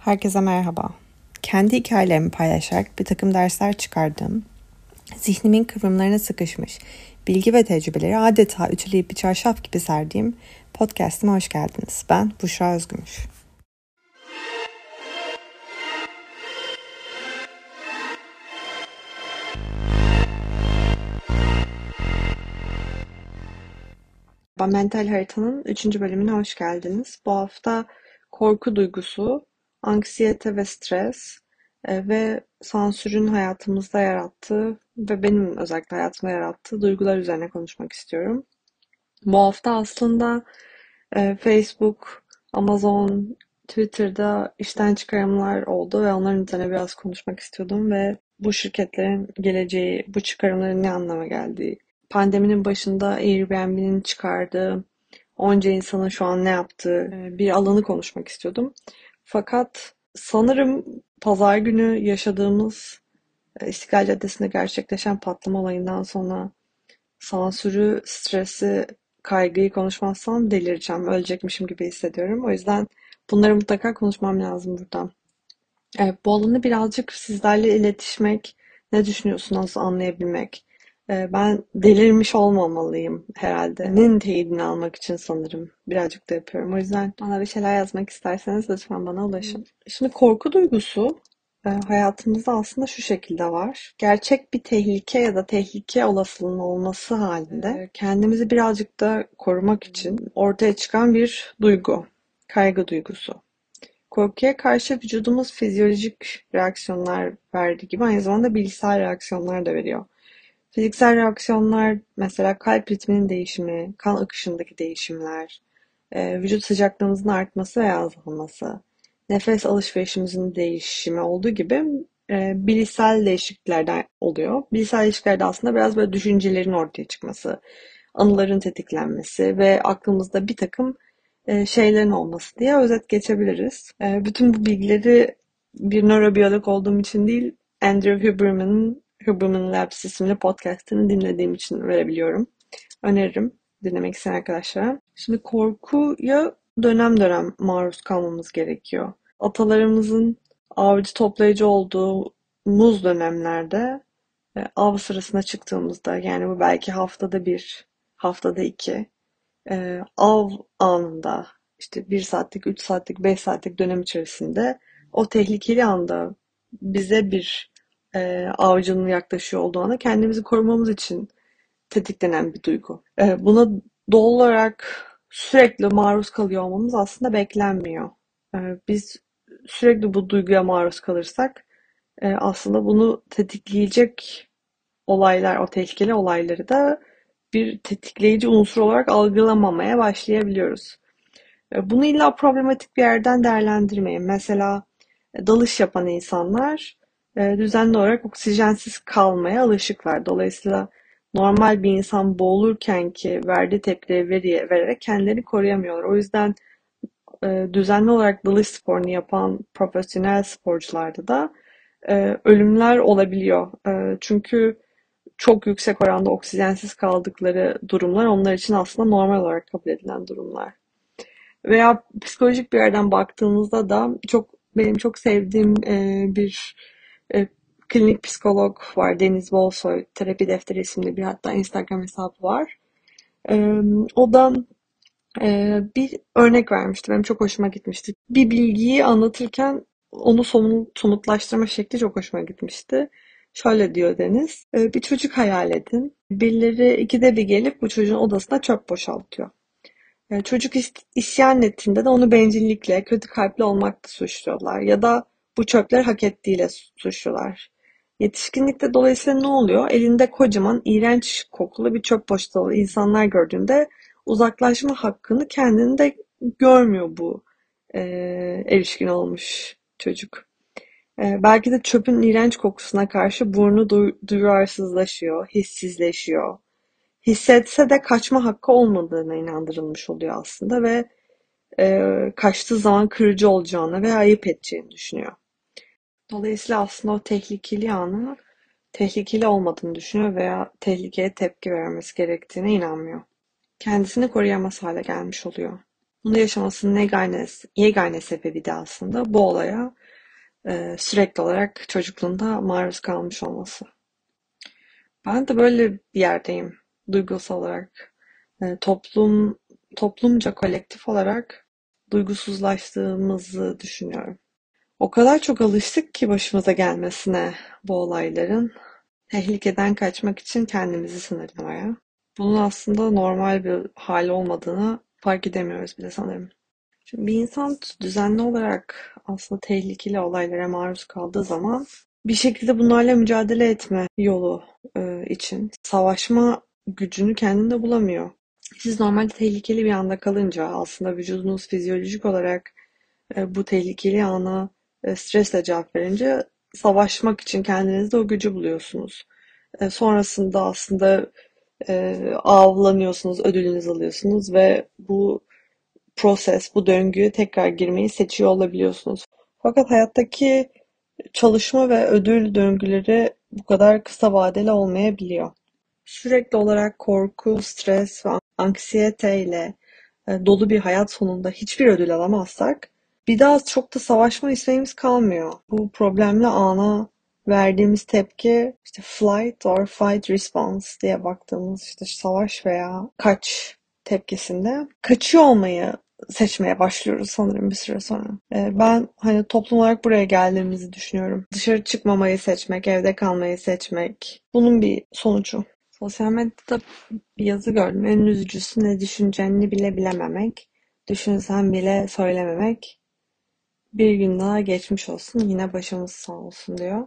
Herkese merhaba. Kendi hikayelerimi paylaşarak bir takım dersler çıkardım. Zihnimin kıvrımlarına sıkışmış bilgi ve tecrübeleri adeta ütüleyip bir çarşaf gibi serdiğim podcast'ime hoş geldiniz. Ben Büşra Özgümüş. Mental Harita'nın 3. bölümüne hoş geldiniz. Bu hafta korku duygusu, anksiyete ve stres e, ve sansürün hayatımızda yarattığı ve benim özellikle hayatımda yarattığı duygular üzerine konuşmak istiyorum. Bu hafta aslında e, Facebook, Amazon, Twitter'da işten çıkarımlar oldu ve onların üzerine biraz konuşmak istiyordum ve bu şirketlerin geleceği, bu çıkarımların ne anlama geldiği, pandeminin başında Airbnb'nin çıkardığı onca insanın şu an ne yaptığı e, bir alanı konuşmak istiyordum. Fakat sanırım pazar günü yaşadığımız e, İstiklal Caddesi'nde gerçekleşen patlama olayından sonra sansürü, stresi, kaygıyı konuşmazsam delireceğim, ölecekmişim gibi hissediyorum. O yüzden bunları mutlaka konuşmam lazım buradan. Evet, bu alanı birazcık sizlerle iletişmek, ne düşünüyorsunuz anlayabilmek, ben delirmiş olmamalıyım herhalde. Nin teyidini almak için sanırım birazcık da yapıyorum. O yüzden bana bir şeyler yazmak isterseniz lütfen bana ulaşın. Şimdi korku duygusu e, hayatımızda aslında şu şekilde var. Gerçek bir tehlike ya da tehlike olasılığının olması halinde kendimizi birazcık da korumak için ortaya çıkan bir duygu. Kaygı duygusu. Korkuya karşı vücudumuz fizyolojik reaksiyonlar verdiği gibi aynı zamanda bilgisayar reaksiyonlar da veriyor. Fiziksel reaksiyonlar mesela kalp ritminin değişimi, kan akışındaki değişimler, e, vücut sıcaklığımızın artması veya azalması, nefes alışverişimizin değişimi olduğu gibi e, bilişsel değişikliklerden oluyor. Bilişsel değişikliklerde aslında biraz böyle düşüncelerin ortaya çıkması, anıların tetiklenmesi ve aklımızda bir takım e, şeylerin olması diye özet geçebiliriz. bütün bu bilgileri bir nörobiyolog olduğum için değil, Andrew Huberman'ın Huberman Labs isimli podcastını dinlediğim için verebiliyorum. Öneririm dinlemek isteyen arkadaşlara. Şimdi korkuya dönem dönem maruz kalmamız gerekiyor. Atalarımızın avcı toplayıcı olduğu muz dönemlerde e, av sırasına çıktığımızda yani bu belki haftada bir, haftada iki e, av anında işte bir saatlik, üç saatlik, beş saatlik dönem içerisinde o tehlikeli anda bize bir e, avcının yaklaşıyor olduğu anda kendimizi korumamız için tetiklenen bir duygu. E, buna doğal olarak sürekli maruz kalıyor olmamız aslında beklenmiyor. E, biz sürekli bu duyguya maruz kalırsak e, aslında bunu tetikleyecek olaylar, o tehlikeli olayları da bir tetikleyici unsur olarak algılamamaya başlayabiliyoruz. E, bunu illa problematik bir yerden değerlendirmeyin. Mesela dalış yapan insanlar e, düzenli olarak oksijensiz kalmaya alışıklar. Dolayısıyla normal bir insan boğulurken ki verdiği tepkileri veriye, vererek kendilerini koruyamıyorlar. O yüzden e, düzenli olarak dalış sporunu yapan profesyonel sporcularda da e, ölümler olabiliyor. çünkü çok yüksek oranda oksijensiz kaldıkları durumlar onlar için aslında normal olarak kabul edilen durumlar. Veya psikolojik bir yerden baktığımızda da çok benim çok sevdiğim bir e, klinik psikolog var Deniz Bolsoy. Terapi Defteri isimli bir hatta Instagram hesabı var. E, e, bir örnek vermişti. Benim çok hoşuma gitmişti. Bir bilgiyi anlatırken onu somut, somutlaştırma şekli çok hoşuma gitmişti. Şöyle diyor Deniz. E, bir çocuk hayal edin. Birileri ikide bir gelip bu çocuğun odasına çöp boşaltıyor. Çocuk isyan ettiğinde de onu bencillikle, kötü kalpli olmakla suçluyorlar. Ya da bu çöpler hak ettiğiyle suçlular. Yetişkinlikte dolayısıyla ne oluyor? Elinde kocaman, iğrenç kokulu bir çöp poşeti insanlar gördüğünde uzaklaşma hakkını kendinde görmüyor bu e, erişkin olmuş çocuk. E, belki de çöpün iğrenç kokusuna karşı burnu du- duyarsızlaşıyor, hissizleşiyor. Hissetse de kaçma hakkı olmadığına inandırılmış oluyor aslında ve e, kaçtığı zaman kırıcı olacağını ve ayıp edeceğini düşünüyor. Dolayısıyla aslında o tehlikeli anı tehlikeli olmadığını düşünüyor veya tehlikeye tepki vermesi gerektiğine inanmıyor. Kendisini koruyamaz hale gelmiş oluyor. Bunu yaşamasının yegane, yegane sebebi de aslında bu olaya e, sürekli olarak çocukluğunda maruz kalmış olması. Ben de böyle bir yerdeyim duygusal olarak. E, toplum toplumca kolektif olarak duygusuzlaştığımızı düşünüyorum. O kadar çok alıştık ki başımıza gelmesine bu olayların. Tehlikeden kaçmak için kendimizi sınırlamaya. Bunun aslında normal bir hal olmadığını fark edemiyoruz bile sanırım. Şimdi bir insan düzenli olarak aslında tehlikeli olaylara maruz kaldığı zaman bir şekilde bunlarla mücadele etme yolu e, için savaşma gücünü kendinde bulamıyor. Siz normalde tehlikeli bir anda kalınca aslında vücudunuz fizyolojik olarak e, bu tehlikeli ana e, stresle cevap verince savaşmak için kendinizde o gücü buluyorsunuz. E, sonrasında aslında e, avlanıyorsunuz, ödülünüzü alıyorsunuz ve bu proses, bu döngüye tekrar girmeyi seçiyor olabiliyorsunuz. Fakat hayattaki çalışma ve ödül döngüleri bu kadar kısa vadeli olmayabiliyor. Sürekli olarak korku, stres ve anksiyete ile dolu bir hayat sonunda hiçbir ödül alamazsak bir daha çok da savaşma isteğimiz kalmıyor. Bu problemli ana verdiğimiz tepki işte flight or fight response diye baktığımız işte savaş veya kaç tepkisinde kaçıyor olmayı seçmeye başlıyoruz sanırım bir süre sonra. Ee, ben hani toplum olarak buraya geldiğimizi düşünüyorum. Dışarı çıkmamayı seçmek, evde kalmayı seçmek bunun bir sonucu. Sosyal medyada bir yazı gördüm. En üzücüsü ne düşüneceğini bile bilememek, düşünsen bile söylememek. Bir gün daha geçmiş olsun, yine başımız sağ olsun diyor.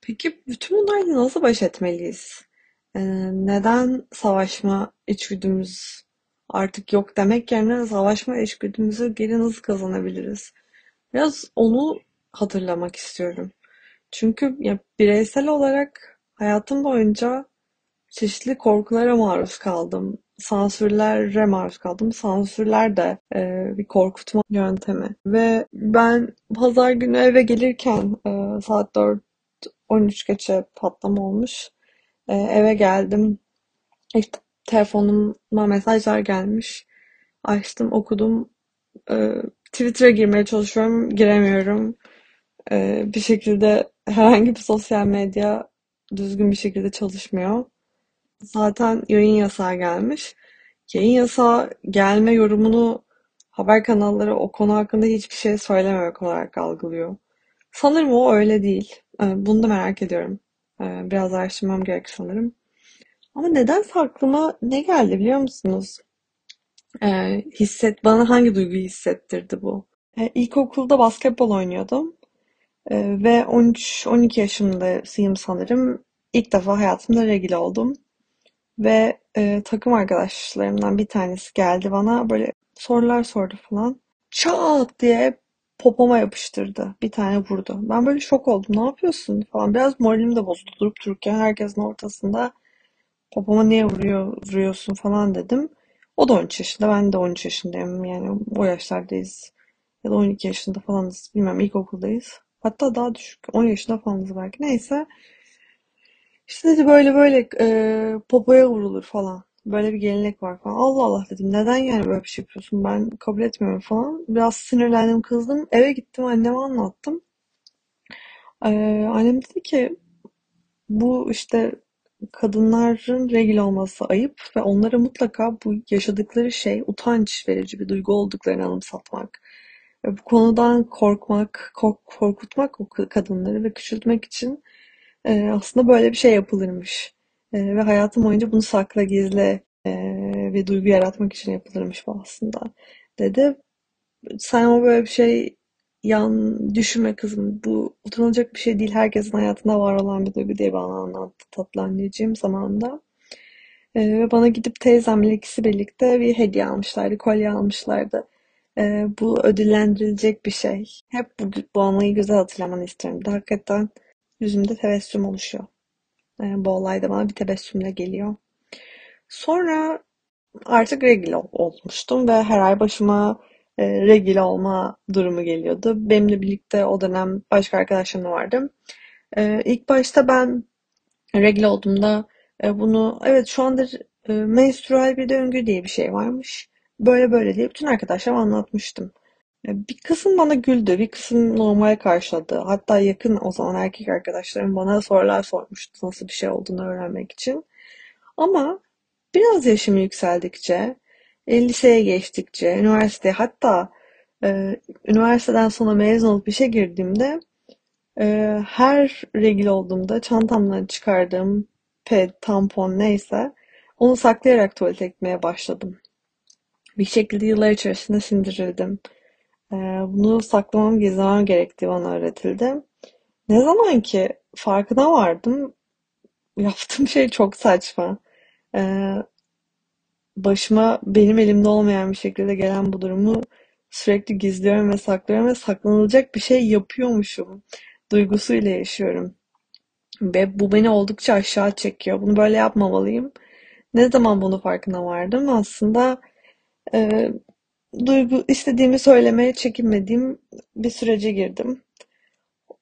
Peki bütün bunlarla nasıl baş etmeliyiz? Ee, neden savaşma içgüdümüz artık yok demek yerine savaşma içgüdümüzü geri nasıl kazanabiliriz? Biraz onu hatırlamak istiyorum. Çünkü ya bireysel olarak hayatım boyunca çeşitli korkulara maruz kaldım. Sansürlere maruz kaldım. Sansürler de e, bir korkutma yöntemi. Ve ben pazar günü eve gelirken e, saat 4 13 geçe patlama olmuş. E, eve geldim. İşte telefonuma mesajlar gelmiş. Açtım, okudum. E, Twitter'a girmeye çalışıyorum. Giremiyorum. E, bir şekilde herhangi bir sosyal medya düzgün bir şekilde çalışmıyor. Zaten yayın yasağı gelmiş. Yayın yasağı gelme yorumunu haber kanalları o konu hakkında hiçbir şey söylememek olarak algılıyor. Sanırım o öyle değil. Ee, bunu da merak ediyorum. Ee, biraz araştırmam gerek sanırım. Ama neden aklıma ne geldi biliyor musunuz? Ee, hisset, bana hangi duyguyu hissettirdi bu? Ee, ilkokulda basketbol oynuyordum. Ve 13-12 yaşımdayım sanırım. İlk defa hayatımda regl oldum. Ve e, takım arkadaşlarımdan bir tanesi geldi bana böyle sorular sordu falan. Çat diye popoma yapıştırdı. Bir tane vurdu. Ben böyle şok oldum. Ne yapıyorsun falan. Biraz moralim de bozuldu durup dururken herkesin ortasında popoma niye vuruyor, vuruyorsun falan dedim. O da 13 yaşında. Ben de 13 yaşındayım. Yani o yaşlardayız. Ya da 12 yaşında falanız. Bilmem ilkokuldayız. Hatta daha düşük. 10 yaşında falanız belki. Neyse. İşte dedi böyle böyle e, popoya vurulur falan. Böyle bir gelenek var falan. Allah Allah dedim. Neden yani böyle bir şey yapıyorsun? Ben kabul etmiyorum falan. Biraz sinirlendim, kızdım. Eve gittim anneme anlattım. Ee, annem dedi ki bu işte kadınların regl olması ayıp ve onlara mutlaka bu yaşadıkları şey utanç verici bir duygu olduklarını anımsatmak. Ve bu konudan korkmak, kork korkutmak o kadınları ve küçültmek için e, aslında böyle bir şey yapılırmış. E, ve hayatım boyunca bunu sakla gizle e, bir duygu yaratmak için yapılırmış bu aslında dedi. Sen o böyle bir şey yan düşünme kızım. Bu utanılacak bir şey değil. Herkesin hayatında var olan bir duygu diye bana anlattı tatlı anneciğim zamanında. Ve bana gidip teyzemle ikisi birlikte bir hediye almışlardı. Kolye almışlardı. E, bu ödüllendirilecek bir şey. Hep bu, bu anıyı güzel hatırlamanı istiyorum. De, hakikaten yüzümde tebessüm oluşuyor. E, bu olay da bana bir tebessümle geliyor. Sonra artık regl olmuştum ve her ay başıma e, regl olma durumu geliyordu. Benimle birlikte o dönem başka arkadaşlarım da vardı. E, ilk başta ben regl olduğumda e, bunu evet şu anda e, menstrual bir döngü diye bir şey varmış. Böyle böyle diye bütün arkadaşlarıma anlatmıştım. Bir kısım bana güldü, bir kısım normal karşıladı. Hatta yakın o zaman erkek arkadaşlarım bana sorular sormuştu nasıl bir şey olduğunu öğrenmek için. Ama biraz yaşım yükseldikçe, liseye geçtikçe, üniversite hatta e, üniversiteden sonra mezun olup işe girdiğimde e, her regil olduğumda çantamdan çıkardığım ped, tampon neyse onu saklayarak tuvalete gitmeye başladım. Bir şekilde yıllar içerisinde sindirildim. E, bunu saklamam, gizlemem gerektiği bana öğretildi. Ne zaman ki farkına vardım, yaptığım şey çok saçma. E, başıma benim elimde olmayan bir şekilde gelen bu durumu sürekli gizliyorum ve saklıyorum ve saklanılacak bir şey yapıyormuşum duygusuyla yaşıyorum. Ve bu beni oldukça aşağı çekiyor. Bunu böyle yapmamalıyım. Ne zaman bunu farkına vardım? Aslında e, duygu istediğimi söylemeye çekinmediğim bir sürece girdim.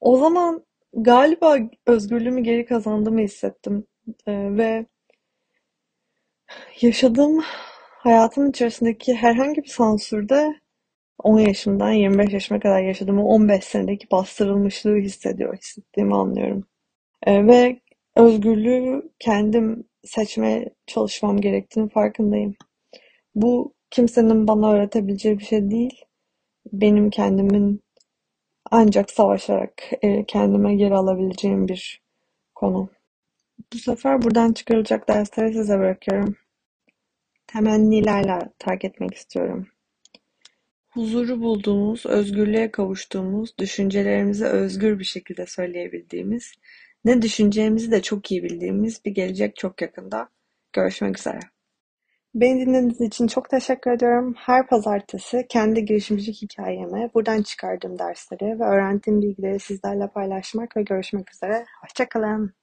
O zaman galiba özgürlüğümü geri kazandığımı hissettim. E, ve yaşadığım hayatım içerisindeki herhangi bir sansürde 10 yaşımdan 25 yaşıma kadar yaşadığım o 15 senedeki bastırılmışlığı hissediyor, hissettiğimi anlıyorum. E, ve özgürlüğü kendim seçmeye çalışmam gerektiğini farkındayım. Bu kimsenin bana öğretebileceği bir şey değil. Benim kendimin ancak savaşarak e, kendime geri alabileceğim bir konu. Bu sefer buradan çıkarılacak dersleri size bırakıyorum. Temennilerle terk etmek istiyorum. Huzuru bulduğumuz, özgürlüğe kavuştuğumuz, düşüncelerimizi özgür bir şekilde söyleyebildiğimiz, ne düşüneceğimizi de çok iyi bildiğimiz bir gelecek çok yakında. Görüşmek üzere. Beni dinlediğiniz için çok teşekkür ediyorum. Her pazartesi kendi girişimcilik hikayemi, buradan çıkardığım dersleri ve öğrendiğim bilgileri sizlerle paylaşmak ve görüşmek üzere. Hoşçakalın.